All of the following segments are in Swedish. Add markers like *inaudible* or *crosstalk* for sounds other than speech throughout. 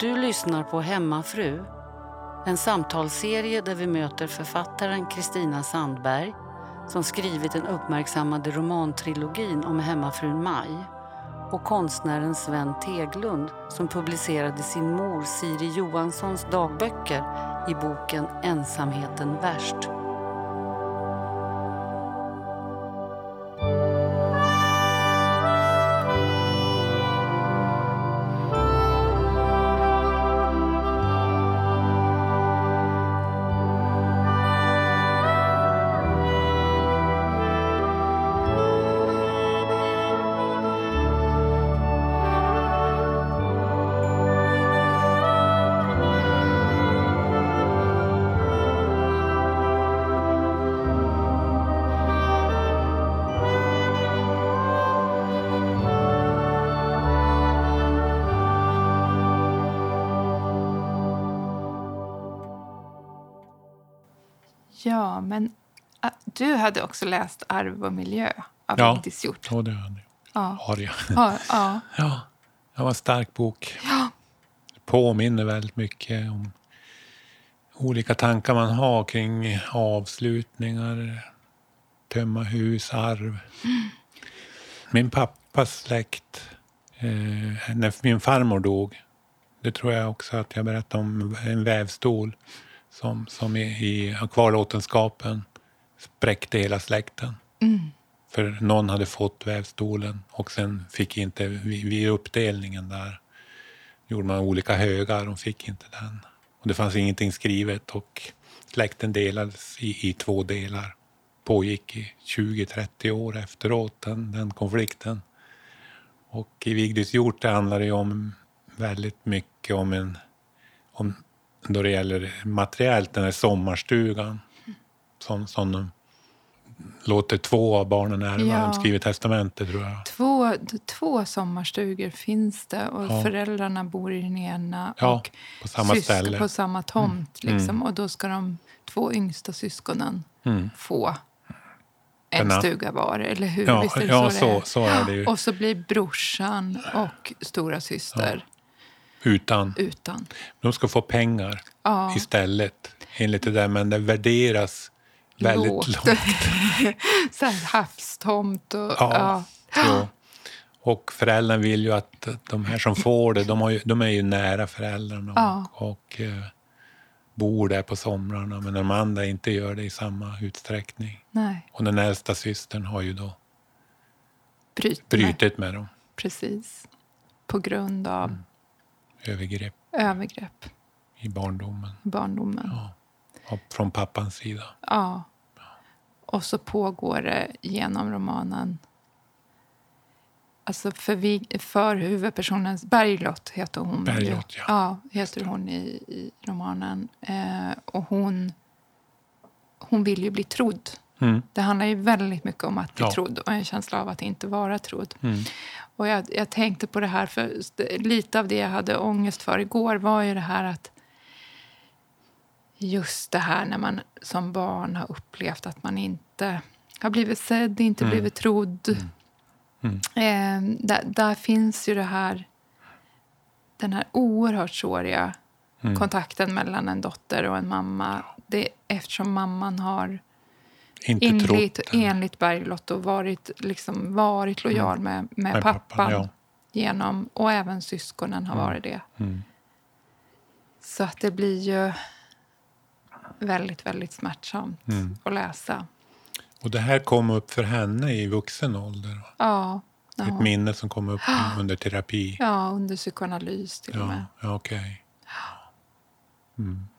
Du lyssnar på Hemmafru, en samtalsserie där vi möter författaren Kristina Sandberg som skrivit den uppmärksammade romantrilogin om hemmafrun Maj och konstnären Sven Teglund som publicerade sin mor Siri Johanssons dagböcker i boken Ensamheten värst. Ja, men äh, du hade också läst Arv och miljö av Ja. Vigdis Hjorth. Ja, det hade Ja. har jag. Ja, ja. Ja, det var en stark bok. Ja. Det påminner väldigt mycket om olika tankar man har kring avslutningar, tömma hus, arv. Min pappas släkt, eh, när min farmor dog, det tror jag också att jag berättade om, en vävstol som, som i, i kvarlåtenskapen spräckte hela släkten. För någon hade fått vävstolen och sen fick inte, vid, uppdelningen där gjorde man olika högar, de fick inte den. Och det fanns ingenting skrivet och släkten delades i, i två delar. Pågick i 20-30 år efteråt, den, den konflikten. Och i Vigdis Hjort handlar det om väldigt mycket om en, om, då det gäller materiellt, den här sommarstugan som, som de låter två av barnen ärva. Ja. De skriver testamente tror jag. Två, två sommarstugor finns det och Ja. föräldrarna bor i den ena Ja, och på samma ställe. på samma tomt. Mm. Liksom. Och då ska de två yngsta syskonen Mm. få en Denna- stuga var, eller hur? Ja, Visst är det ja så, det är? så, så är det ju. Och så blir brorsan och stora syster Utan. utan. De ska få pengar Ja. istället, enligt det där. Men det värderas väldigt Lågt. lågt. *laughs* så här havstomt och... Ja. Ja. Ja. Och föräldrarna vill ju att de här som får det, de, ju, de är ju nära föräldrarna och, Ja. och eh, bor där på somrarna. Men de andra inte gör det i samma utsträckning. Nej, Och den äldsta systern har ju då bryt. brutit med dem. Precis. På grund av Mm. Övergrepp övergrepp i barndomen. barndomen. Ja. Och Från pappans sida. Ja. Och så pågår det genom romanen. Alltså för, vi, för huvudpersonen, Berglott heter hon. Berglott, ja. ja. heter hon i, i romanen. Eh, och hon, hon vill ju bli trodd. Mm. Det handlar ju väldigt mycket om att bli Ja. trodd och en känsla av att inte vara trodd. Mm. Och jag, jag tänkte på det här, för lite av det jag hade ångest för igår var ju det här att just det här när man som barn har upplevt att man inte har blivit sedd, inte Mm. blivit trodd. Eh, där, där finns ju det här, den här oerhört såriga Mm. kontakten mellan en dotter och en mamma. Det, eftersom mamman har Inte enligt, trott den. enligt Berglott och varit, liksom, varit lojal med, med, Med pappan. pappan, ja. genom, och även syskonen har varit det. Mm. Så att det blir ju väldigt, väldigt smärtsamt Mm. att läsa. Och det här kom upp för henne i vuxen ålder. Ja, när Ett minne som kom upp *gasps* under terapi. ja, under psykoanalys till och Ja, med. ja okej. *gasps*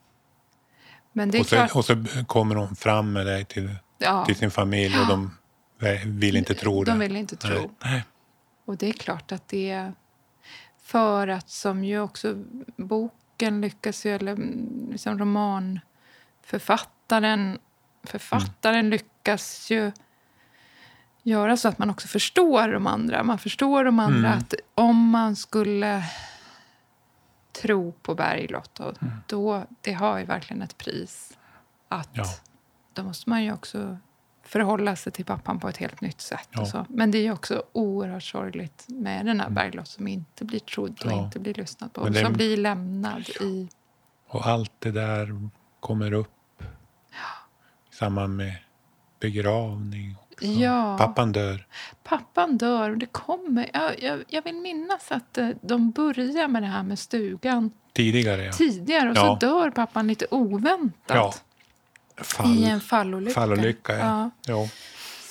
Men det Och, så, klart, och så kommer hon fram med dig till, ja, till sin familj och de vill inte tro det. de vill inte tro. Nej. Och det är klart att det är för att som ju också boken lyckas ju, eller mm, liksom romanförfattaren författaren lyckas ju göra så att man också förstår de andra. Man förstår de andra Mm. att om man skulle tro på Bergljot, och då, det har ju verkligen ett pris. Att Ja. Då måste man ju också förhålla sig till pappan på ett helt nytt sätt. Ja. Och så. Men det är också oerhört sorgligt med den här Mm. Bergljot som inte blir trodd och Ja. inte blir lyssnad på. Och som blir lämnad i... Och allt det där kommer upp i samband med begravning. Också. Ja. Pappan dör. Pappan dör och det kommer... Jag, jag, jag vill minnas att eh, de börjar med det här med stugan Tidigare, ja. tidigare och Ja. så dör pappan lite oväntat. Ja. Fall, I en fallolycka. fallolycka, ja. ja.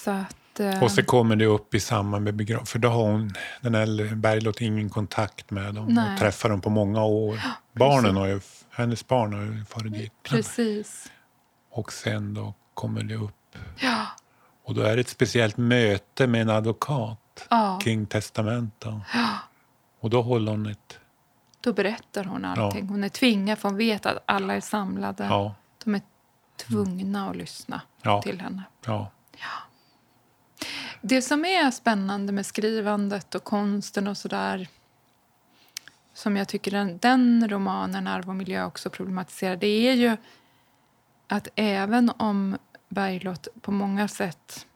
Så att, eh, Och så kommer det upp i samband med begravning. För då har hon, den äldre Bergljot ingen kontakt med dem. Nej. Och träffar dem på många år. Barnen har ju, hennes barn har ju farit dit. Precis. Och sen då kommer det upp. Ja. Och då är det ett speciellt möte med en advokat ja. kring testamentet. Och då håller hon ett... Då berättar hon allting. Hon är tvingad, för hon vet att alla är samlade. Ja, De är tvungna att lyssna ja, till henne. ja. Det som är spännande med skrivandet och konsten och sådär som jag tycker den, den romanen, Arv och miljö, också problematiserar det är ju att även om Bergljot på många sätt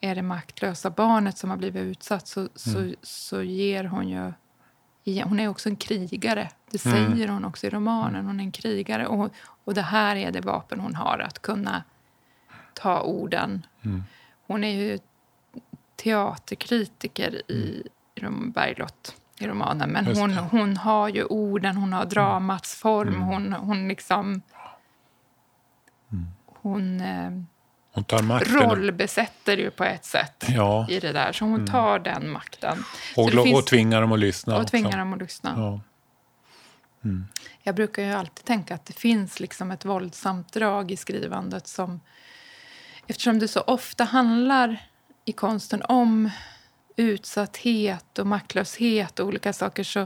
är det maktlösa barnet som har blivit utsatt så, så, så ger hon ju... Hon är också en krigare. Det Mm. säger hon också i romanen. Hon är en krigare. Och, och det här är det vapen hon har, att kunna ta orden. Mm. Hon är ju teaterkritiker i rom- Bergljot i romanen. Men hon, hon har ju orden, hon har dramats form. Mm. Hon, hon liksom... Hon eh, Hon tar makten. rollbesätter ju på ett sätt Ja, i det där. Så hon tar den makten. Och, finns- och tvingar dem att lyssna och tvingar också. dem att lyssna. Ja. Jag brukar ju alltid tänka att det finns liksom ett våldsamt drag i skrivandet som... Eftersom det så ofta handlar i konsten om utsatthet och maktlöshet och olika saker så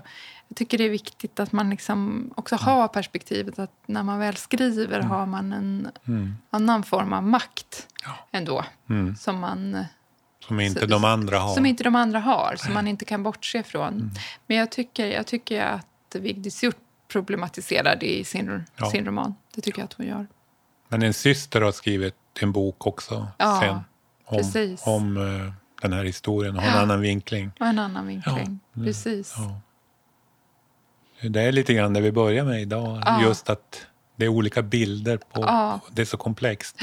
jag tycker det är viktigt att man liksom också har perspektivet att när man väl skriver har man en Mm. annan form av makt ändå. Mm. Som, man, Som inte Så- de andra har. som inte de andra har, som man inte kan bortse från. Men jag tycker, jag tycker att Vigdis Hjort problematiserar det i sin, Ja. sin roman. Det tycker jag att hon gör. Men en syster har skrivit en bok också Ja, sen. Om, precis. om eh, den här historien och en Ja. annan vinkling. Och en annan vinkling. Ja, Precis. Ja. Det är lite grann det vi börjar med idag. Just att det är olika bilder. på. Det är så komplext.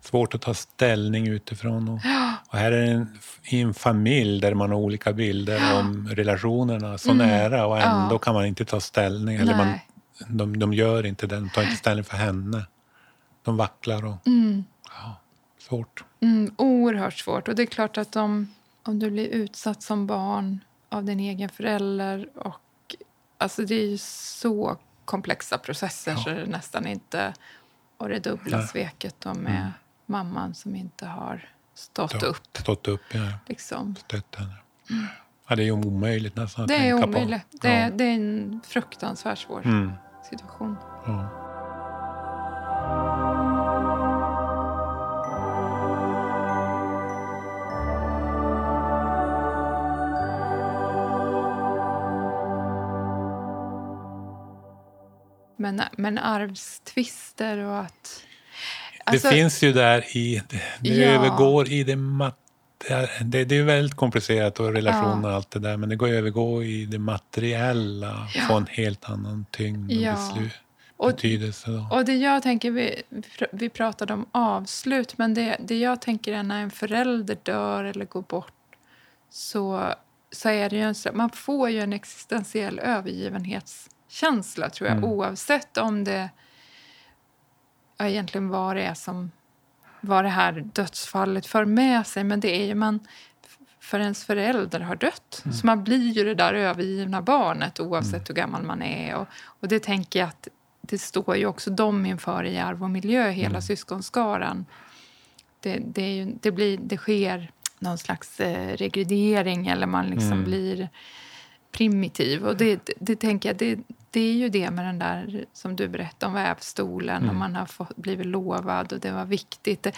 Svårt att ta ställning utifrån. Och, och här är det en, i en familj där man har olika bilder om relationerna så nära och ändå Mm. Kan man inte ta ställning. Eller man, de, de gör inte det, de tar inte ställning för henne. De vacklar och... Mm. Ja, svårt. Mm, oerhört svårt. Och det är klart att om, om du blir utsatt som barn av din egen förälder och alltså det är ju så komplexa processer Ja. så det är nästan inte... Och det dubbla Nej. sveket då med mamman som inte har stått Stå- upp. Stått upp, ja. Liksom. Stött henne. Ja, det är omöjligt nästan att Det är tänka omöjligt. på. Det, är, Ja. det är en fruktansvärt svår Mm. situation. Ja. Men, men arvstvister och att... Alltså, det finns ju där i... Det, det Ja. övergår i det mat, det, det är väldigt komplicerat och relationer och allt det där men det går övergår i det materiella Ja. få en helt annan tyngd och Ja. beslut, Och- betydelse. Då. Och det jag tänker, vi, vi pratade om avslut, men det, det jag tänker är när en förälder dör eller går bort så, så är det ju en, man får ju en existentiell övergivenhetskänsla tror jag, Mm. oavsett om det ja, egentligen vad det är som vad det här dödsfallet för med sig. Men det är ju man, för ens förälder har dött. Mm. Så man blir ju det där övergivna barnet oavsett hur gammal man är. Och, och det tänker jag att det står ju också de inför i arv och miljö, hela Mm. syskonskaran. Det, det, är ju, det, blir, det sker någon slags eh, regrediering eller man liksom Mm. blir primitiv. Och det, det, det tänker jag, det, det är ju det med den där som du berättade om vävstolen Mm. och man har fått, blivit lovad och det var viktigt. Det,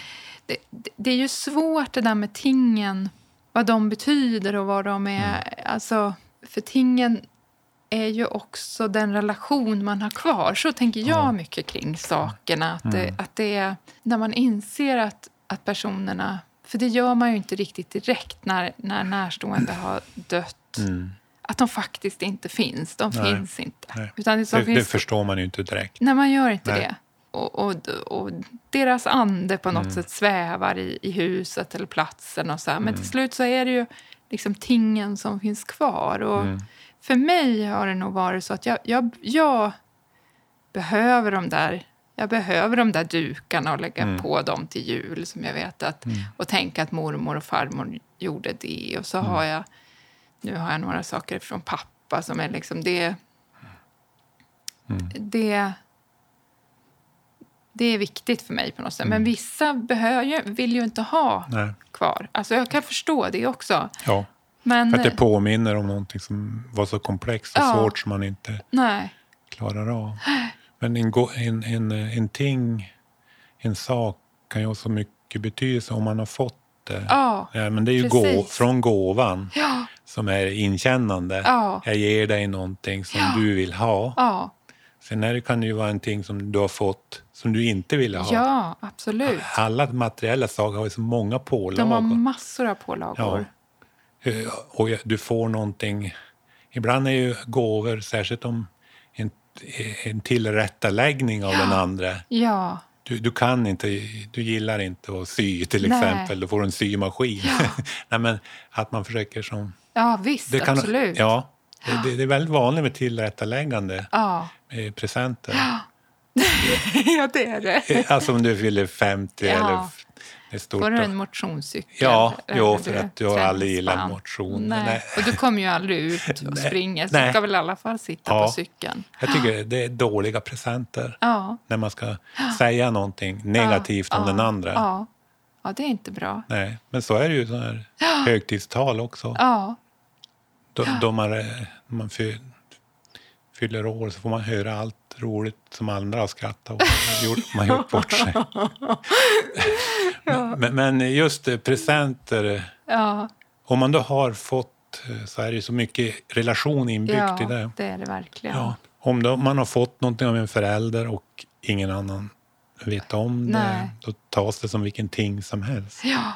det, det är ju svårt det där med tingen, vad de betyder och vad de är. Mm. Alltså, för tingen är ju också den relation man har kvar. Så tänker jag Ja. mycket kring sakerna. Att, det, Mm. att det är när man inser att att personerna... För det gör man ju inte riktigt direkt när, när närstående har dött. Mm. Att de faktiskt inte finns. De Nej. finns inte. Nej. Utan det, Det, finns, det förstår man ju inte direkt. Nej, man gör inte Nej. det. Och, och, och deras ande på något Mm. sätt svävar i, i huset eller platsen. och så här. Men Mm. till slut så är det ju liksom tingen som finns kvar. Och Mm. För mig har det nog varit så att jag, jag, jag behöver de där jag behöver de där dukarna och lägga Mm. på dem till jul. som jag vet att, Och tänka att mormor och farmor gjorde det. Och så Mm. har jag nu har jag några saker från pappa som är liksom det... Mm. Det, det är viktigt för mig på något sätt. Mm. Men vissa behöver, ju- vill ju inte ha Nej. kvar. Alltså jag kan förstå det också. Ja, Men för att det påminner om någonting som var så komplext och Ja. svårt som man inte nej. klarar av. Men en, en, en, en ting, en sak kan ju ha så mycket betydelse om man har fått det. Ja. Ja, men det är ju gå, från gåvan Ja. Som är inkännande. Ja. Jag ger dig någonting som Ja. du vill ha. Ja. Sen är det, kan det ju vara en ting som du har fått som du inte ville ha. ja, absolut. Alla materiella saker har ju så många De har pålagor. massor av pålagor. Eh, Och du får någonting... Ibland är ju gåvor, särskilt om en, en tillrättaläggning av den andra. Ja. Du, du kan inte, du gillar inte att sy till Nej. exempel, då får du en symaskin. *laughs* Nej, men att man försöker som... ja, visst. Det kan, absolut. Ja, det, det är väldigt vanligt med tillrättaläggande Ja. med presenter. *laughs* ja, det är det. Alltså om du fyller 50 Ja. eller det är stort. Får du en motionscykel? Ja, jo, för att jag har aldrig gillat motion. Nej. Nej. Och du kommer ju aldrig ut *laughs* och springer, så du ska väl i alla fall sitta Ja. på cykeln. Jag tycker det är dåliga presenter Ja. när man ska säga någonting negativt ja, om den andra. Ja. ja, det är inte bra. Nej, men så är det ju så här högtidstal också. Ja, Då, då man, man fy, fyller år så får man höra allt roligt som andra har skrattat åt. *laughs* Man har gjort bort sig. *laughs* men, men just presenter, ja, om man då har fått eh, så är det så mycket relation inbyggt ja i det. det är det verkligen. Ja. Om då man har fått någonting av en förälder och ingen annan vet om det, Nej. då tas det som vilken ting som helst. Ja.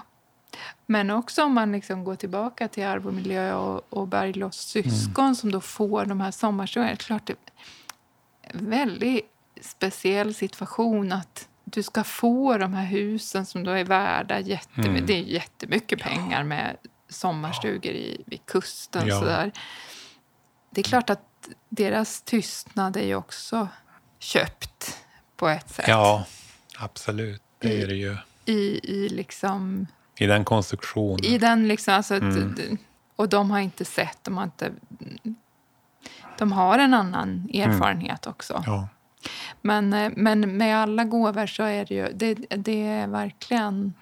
Men också om man liksom går tillbaka till arv och miljö och, och Berglovs syskon Mm. som då får de här sommarstugorna. Klart det är en väldigt speciell situation att du ska få de här husen som då är värda jättemy- Mm. Det är jättemycket pengar med sommarstugor i, vid kusten. Ja. Sådär. Det är klart att deras tystnad är ju också köpt på ett sätt. Ja, absolut. Det är det ju. I, i liksom I den konstruktionen. i den liksom, alltså, Mm. och de har inte sett, de har inte... De har en annan erfarenhet också. Mm. Ja. Men, eh, men med alla gåvor så är det ju, det, det är verkligen...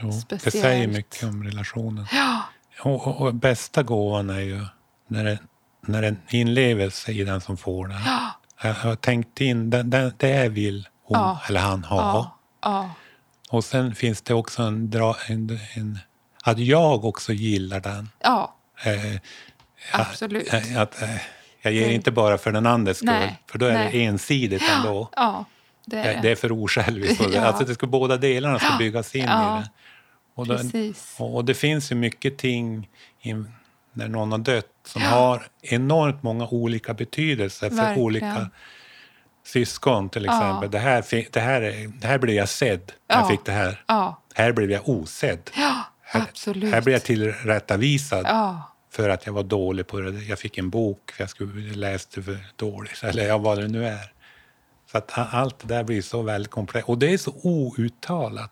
Jo, det Speciellt. säger mycket om relationen. Ja, Och, och, och bästa gåvan är ju när det, när det är en inlevelse i den som får den. ja, Jag har tänkt in, det, det, det vill hon Ja. eller han ha. ja, Och sen finns det också en, dra, en, en att jag också gillar den. ja, Eh, absolut. eh, att, eh, jag ger Det- inte bara för den andres skull, Nej, för då är det nej. ensidigt ändå. Ja, det är Det, det. det är för osjälviskt. *laughs* Ja. Alltså det ska, båda delarna ska byggas in Ja, i det. Och, Precis. och, det finns ju mycket ting in, när någon har dött som har enormt många olika betydelser för Verkligen. olika syskon till Ja. exempel. Det, här, det, här, är- det här blev jag sedd Ja. jag fick det här. Ja, Här blev jag osedd. ja Här, absolut. här blev jag tillrättavisad Ja, för att jag var dålig på det. Jag fick en bok för jag skulle läste för dåligt. Eller ja, vad det nu är. Så att allt det där blir så väldigt komplext. Och det är så outtalat.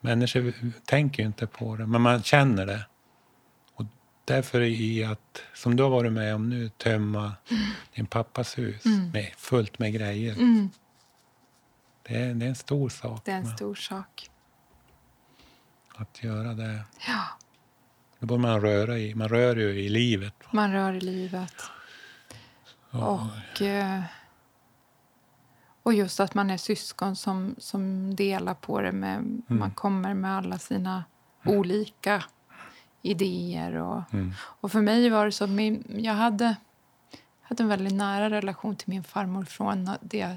Människor tänker ju inte på det, men man känner det. Därför i att, som du har varit med om nu, tömma din pappas hus med, fullt med grejer. mm, Det, är, det är en stor sak det är en med stor sak. att göra det. Ja, Det borde man röra i. Man rör ju i livet. man rör i livet. Och, eh, och just att man är syskon som, som delar på det. Med, Mm. Man kommer med alla sina olika idéer. Och, Mm. och för mig var det så att min, jag hade, hade en väldigt nära relation till min farmor från det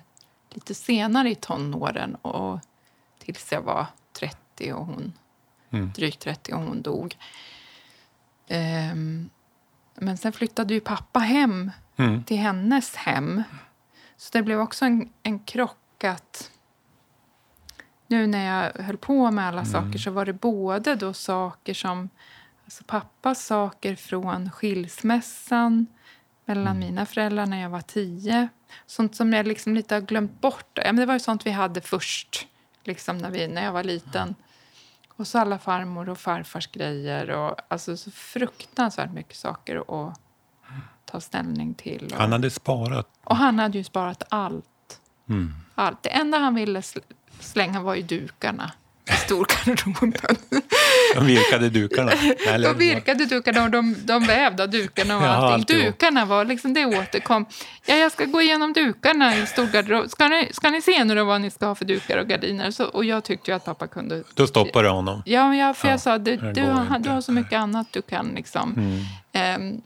lite senare i tonåren och tills jag var 30 och hon, Mm. drygt 30 och hon dog. Ehm, men sen flyttade ju pappa hem Mm. till hennes hem. Så det blev också en, en krock att nu när jag höll på med alla saker så var det både då saker som alltså pappas saker från skilsmässan mellan mina föräldrar när jag var tio. Sånt som jag liksom lite har glömt bort. Ja, men det var ju sånt vi hade först liksom när, vi, när jag var liten. Och så alla farmor och farfars grejer. Och, alltså så fruktansvärt mycket saker att ta ställning till. Och, Han hade sparat. och han hade ju sparat allt. Mm. allt. Det enda han ville sl- slänga var ju dukarna i storgarderoben. De virkade dukarna. *laughs* Eller, De virkade dukarna och de, de vävda dukarna och Ja, allting. Dukarna var liksom, det återkom. Ja, jag ska gå igenom dukarna i storgarderoben. Ska ni, ska ni se nu då vad ni ska ha för dukar och gardiner? Så, och jag tyckte ju att pappa kunde... Då stoppade du honom. Ja, men jag, för Ja, jag sa, du, du, har, du har så mycket annat du kan liksom. Mm. Ehm,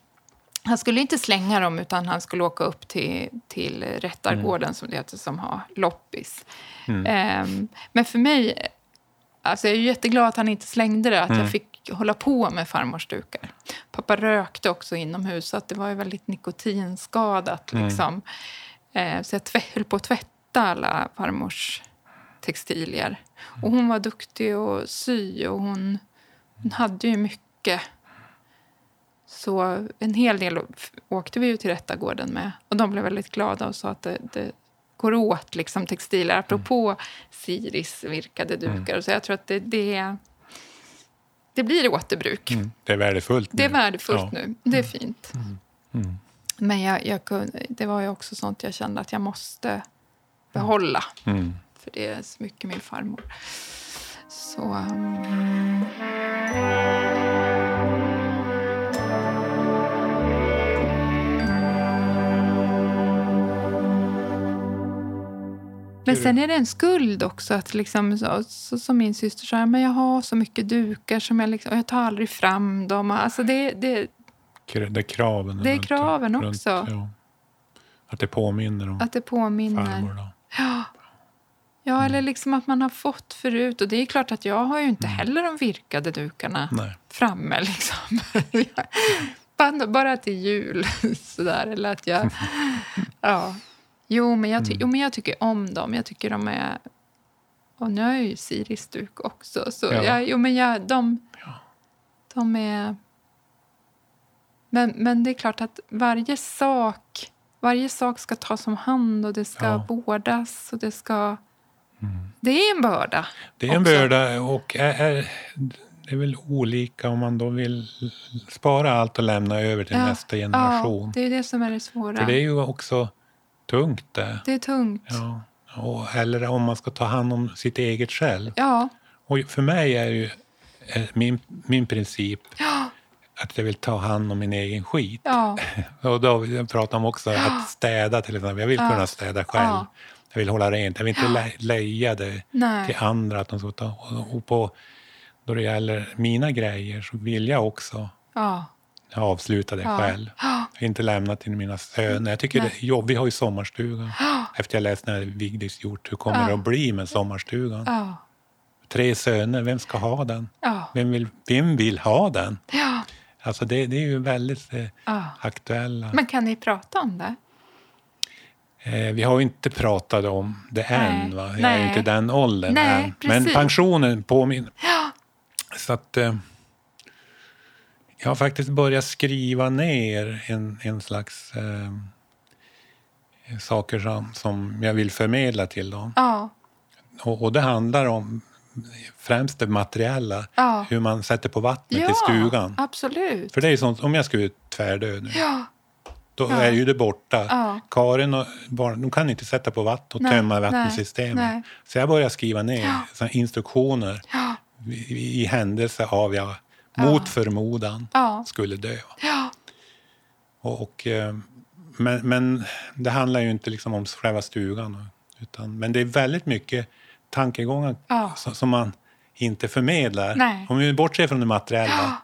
han skulle inte slänga dem utan han skulle åka upp till, till Rättargården som det heter, som har loppis. Mm. Ehm, men för mig, alltså jag är jätteglad att han inte slängde det, att Mm. jag fick hålla på med farmors dukar. Pappa rökte också inomhus så att det var ju väldigt nikotinskadat. Mm. Liksom. Ehm, så jag höll på att tvätta alla farmors textilier. Och hon var duktig att sy och hon, hon hade ju mycket. Så en hel del åkte vi ju till Rättargården med. Och de blev väldigt glada och sa att det, det går åt liksom textiler. Apropå Siris virkade dukar. Så jag tror att det, det, det blir återbruk. Mm. Det är värdefullt. Det är nu. värdefullt Ja. nu. Det är fint. Mm. Men jag, jag kunde, det var ju också sånt jag kände att jag måste behålla. Mm. För det är så mycket min farmor. Så... um, Men sen är det en skuld också. Att liksom, så, så, som min syster sa, men jag har så mycket dukar som jag, liksom, och jag tar aldrig fram dem. Alltså det, det, Det är kraven. Det är runt- kraven runt- också. ja. Att det påminner om att det påminner. farmor. Då. Ja. Ja, eller liksom att man har fått förut. Och det är klart att jag har ju inte heller de virkade dukarna Nej. framme. Liksom. bara, *laughs* bara till jul. *laughs* Sådär. Eller att jag... *laughs* Ja. Jo men, jag ty- jo, men jag tycker om dem. Jag tycker de är... Och nu har jag ju Siris duk också. Så Ja. jag, jo, men jag, de, Ja. de är... Men, men det är klart att varje sak, varje sak ska tas om hand och det ska Ja. vårdas och det ska... Det är en börda. Det är en också. börda och är, det är väl olika om man då vill spara allt och lämna över till Ja, nästa generation. Ja, det är det som är det svåra. För det är ju också tungt det. Det är tungt. Ja. Och, eller om man ska ta hand om sitt eget själv. Ja. Och för mig är ju eh, min, min princip Ja. att jag vill ta hand om min egen skit. Ja. *laughs* Och då vill jag prata om också att städa till exempel. Jag vill Ja. kunna städa själv. Ja. Jag vill hålla rent. Jag vill inte le- leja det Nej. till andra. Att de ska ta. Och- Och på, då det gäller mina grejer så vill jag också Ja. avsluta det Ja. själv. Ja. Jag vill inte lämna till mina söner. Jag tycker Nej. det är jobb. Vi har ju sommarstugan. *gasps* Efter jag läste när Vigdis gjort, hur kommer Ja. det att bli med sommarstugan? Ja. Tre söner, vem ska ha den? Vem vill, vem vill ha den? ja. Alltså det, det är ju väldigt eh, aktuella. Men kan ni prata om det? Eh, vi har ju inte pratat om det än. Nej. Va? Jag är Nej. ju inte den åldern Nej, än. Men pensionen påminner. Så att eh, jag har faktiskt börjat skriva ner en, en slags eh, saker som, som jag vill förmedla till dem. Ja. Och, och det handlar om främst det materiella. Ja. Hur man sätter på vattnet ja. i stugan. Absolut. För det är sånt, om jag skulle tvärdö nu, Ja. då är ju det borta. Karin och barn, de kan inte sätta på vatten och Nej, tömma vattensystemet. nej. Så jag började skriva ner instruktioner i, i händelse av jag mot förmodan skulle dö. Och, och, eh, men, men det handlar ju inte liksom om själva stugan. Utan, men det är väldigt mycket tankegångar Ja. som, man inte förmedlar. Nej. Om vi bortser från det materiella Ja.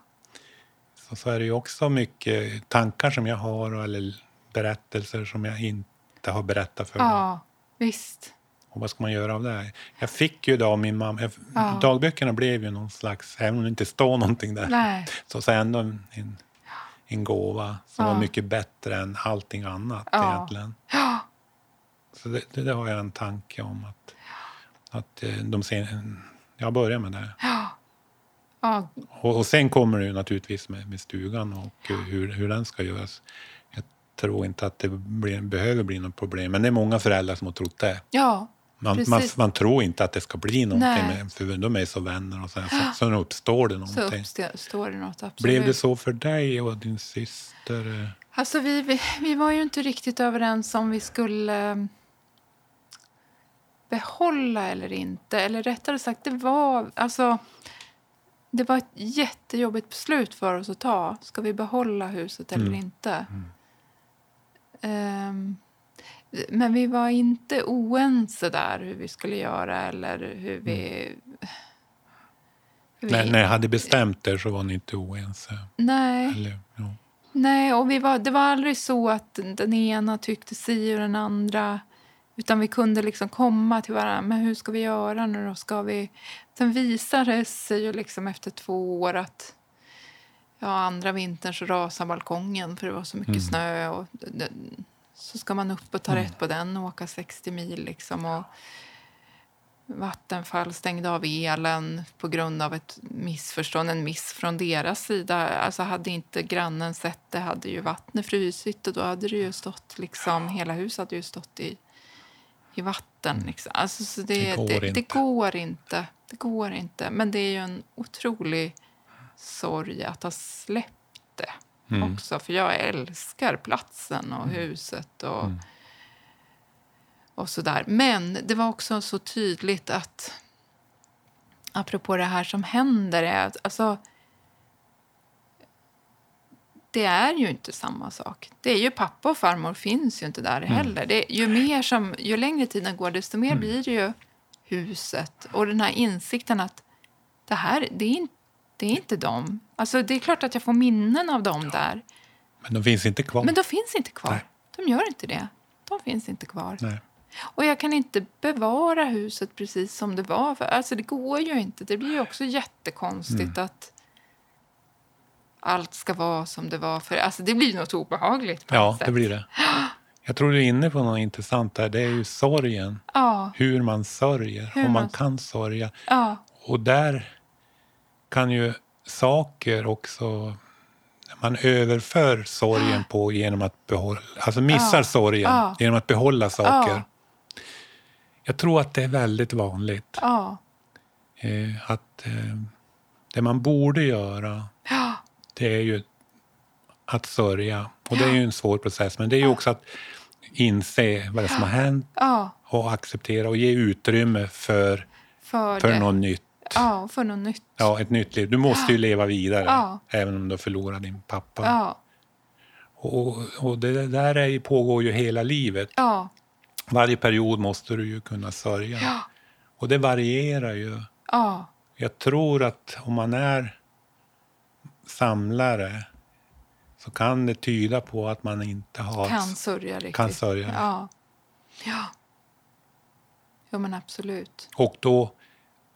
så, så är det ju också mycket tankar som jag har eller berättelser som jag inte har berättat för. Ja. Visst. Och vad ska man göra av det? Jag fick ju av min mamma. Jag, Ja. Dagböckerna blev ju någon slags, även om det inte står någonting där, Nej. så, så ändå en, en, en gåva som Ja. var mycket bättre än allting annat Ja. egentligen. Ja. Så det, det, det har jag en tanke om att, att eh, de sen, jag börjar med det. Ja. Ja. Och, och sen kommer det ju naturligtvis med, med stugan och eh, hur, hur den ska göras. Jag tror inte att det blir, behöver bli något problem, men det är många föräldrar som har trott det. ja. Man, man, man tror inte att det ska bli någonting, Nej. för de är så vänner och så, här, så, så uppstår det Så någonting. uppstår det något. Absolut. Blev det så för dig och din syster? Alltså vi, vi, vi var ju inte riktigt överens om vi skulle eh, behålla eller inte. Eller rättare sagt, det var, alltså, det var ett jättejobbigt beslut för oss att ta. Ska vi behålla huset eller Mm. inte? Ehm, men vi var inte oense där hur vi skulle göra eller hur vi... hur vi När, när jag hade bestämt er så var ni inte oense? nej. Eller, ja. Nej, och vi var, det var aldrig så att den ena tyckte si och den andra. Utan vi kunde liksom komma till varandra. Men hur ska vi göra nu då? Ska vi... Sen visade det sig ju liksom efter två år att ja, andra vintern så rasade balkongen för det var så mycket Mm. snö. Och så ska man upp och ta Mm. rätt på den och åka 60 mil. Liksom, och Vattenfall stängde av elen på grund av ett missförstånd, en miss från deras sida. Alltså hade inte grannen sett det hade ju vattnet frusit och då hade det ju stått liksom, hela huset hade ju stått i, i vatten. Liksom. Alltså, så det, Det går det, det, inte. går inte. Det går inte. Men det är ju en otrolig sorg att ha släppt det Mm. också. För jag älskar platsen och huset och, Mm. och sådär. Men det var också så tydligt att apropå det här som händer är att alltså, det är ju inte samma sak. Det är ju pappa och farmor finns ju inte där heller. Det, ju, mer som, ju längre tiden går, desto mer blir det ju huset. Och den här insikten att det här, det är, inte, det är inte dem. Alltså, det är klart att jag får minnen av dem där. Men de finns inte kvar. Men de finns inte kvar. Nej. De gör inte det. De finns inte kvar. Nej. Och jag kan inte bevara huset precis som det var. För, alltså det går ju inte. Det blir ju också jättekonstigt att allt ska vara som det var. För, alltså det blir något obehagligt på Ja, det blir det. *gasps* Jag tror du är inne på något intressant där. Det är ju sorgen. Ja, Hur man sörjer. Hur Om man man- kan sörja. ja, Och där kan ju saker också... Man överför sorgen på genom att behålla... Alltså missar Ja. sorgen Ja. genom att behålla saker. Ja. Jag tror att det är väldigt vanligt. Eh, att eh, det man borde göra, det är ju att sörja. Och det är ju en svår process, men det är ju också att inse vad det är som har hänt och acceptera och ge utrymme för, För, för något nytt. Ja, för något nytt. Ja, ett nytt liv. Du måste ju leva vidare, Ja. även om du förlorar din pappa. Ja, Och, och det där är, pågår ju hela livet. ja, Varje period måste du ju kunna sörja. ja, Och det varierar ju. ja, Jag tror att om man är samlare så kan det tyda på att man inte har... kan sörja riktigt. Kan sörja. Ja, ja. Jo, men absolut. Och då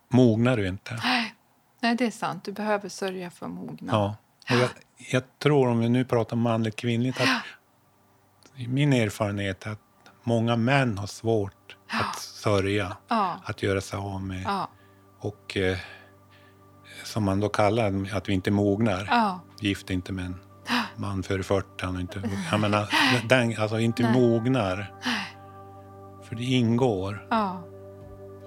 mognar du inte. Nej, Nej, det är sant. Du behöver sörja för att mogna. Ja. Och jag, jag tror, om vi nu pratar manligt kvinnligt, att min erfarenhet är att många män har svårt att sörja, Ja, att göra sig av med. ja, Och eh, som man då kallar att vi inte mognar. ja, Gift inte med en man före 40. Han är inte, jag menar, den, alltså inte Nej. mognar. För det ingår.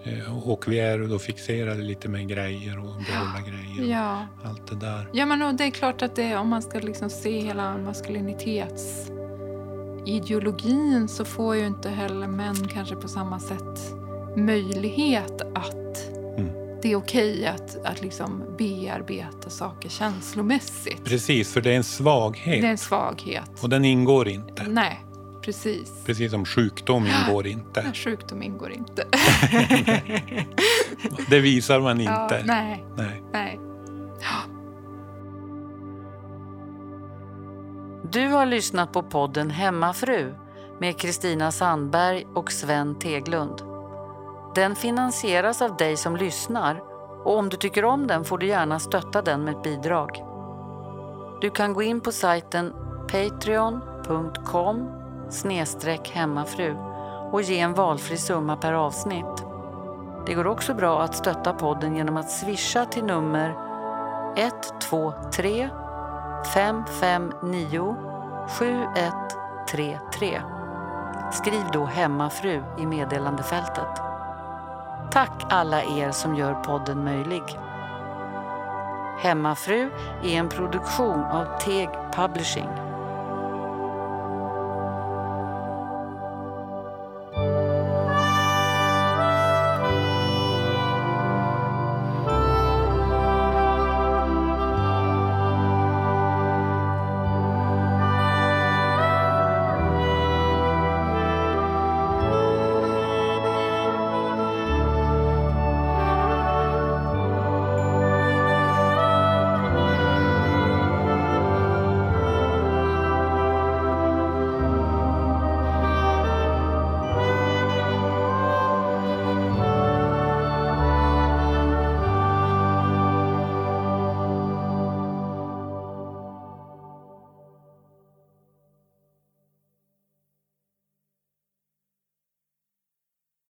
Ja, Eh, Och vi är då fixerade lite med grejer och behålla grejer. ja. Och allt det där. Ja, men och det är klart att det, om man ska liksom se hela maskulinitetsideologin så får ju inte heller män kanske på samma sätt möjlighet att Mm. det är okej att, att liksom bearbeta saker känslomässigt. Precis, för det är en svaghet. Det är en svaghet. Och den ingår inte. Nej, precis. Precis som sjukdom ingår inte. Men Sjukdom ingår inte. *laughs* Det visar man Ja, inte. nej, Nej. nej. Du har lyssnat på podden Hemmafru med Kristina Sandberg och Sven Teglund. Den finansieras av dig som lyssnar och om du tycker om den får du gärna stötta den med ett bidrag. Du kan gå in på sajten patreon.com snedstreck hemmafru och ge en valfri summa per avsnitt. Det går också bra att stötta podden genom att swisha till nummer 123 559 7133. Skriv då hemmafru i meddelandefältet. Tack alla er som gör podden möjlig. Hemmafru är en produktion av Teg Publishing.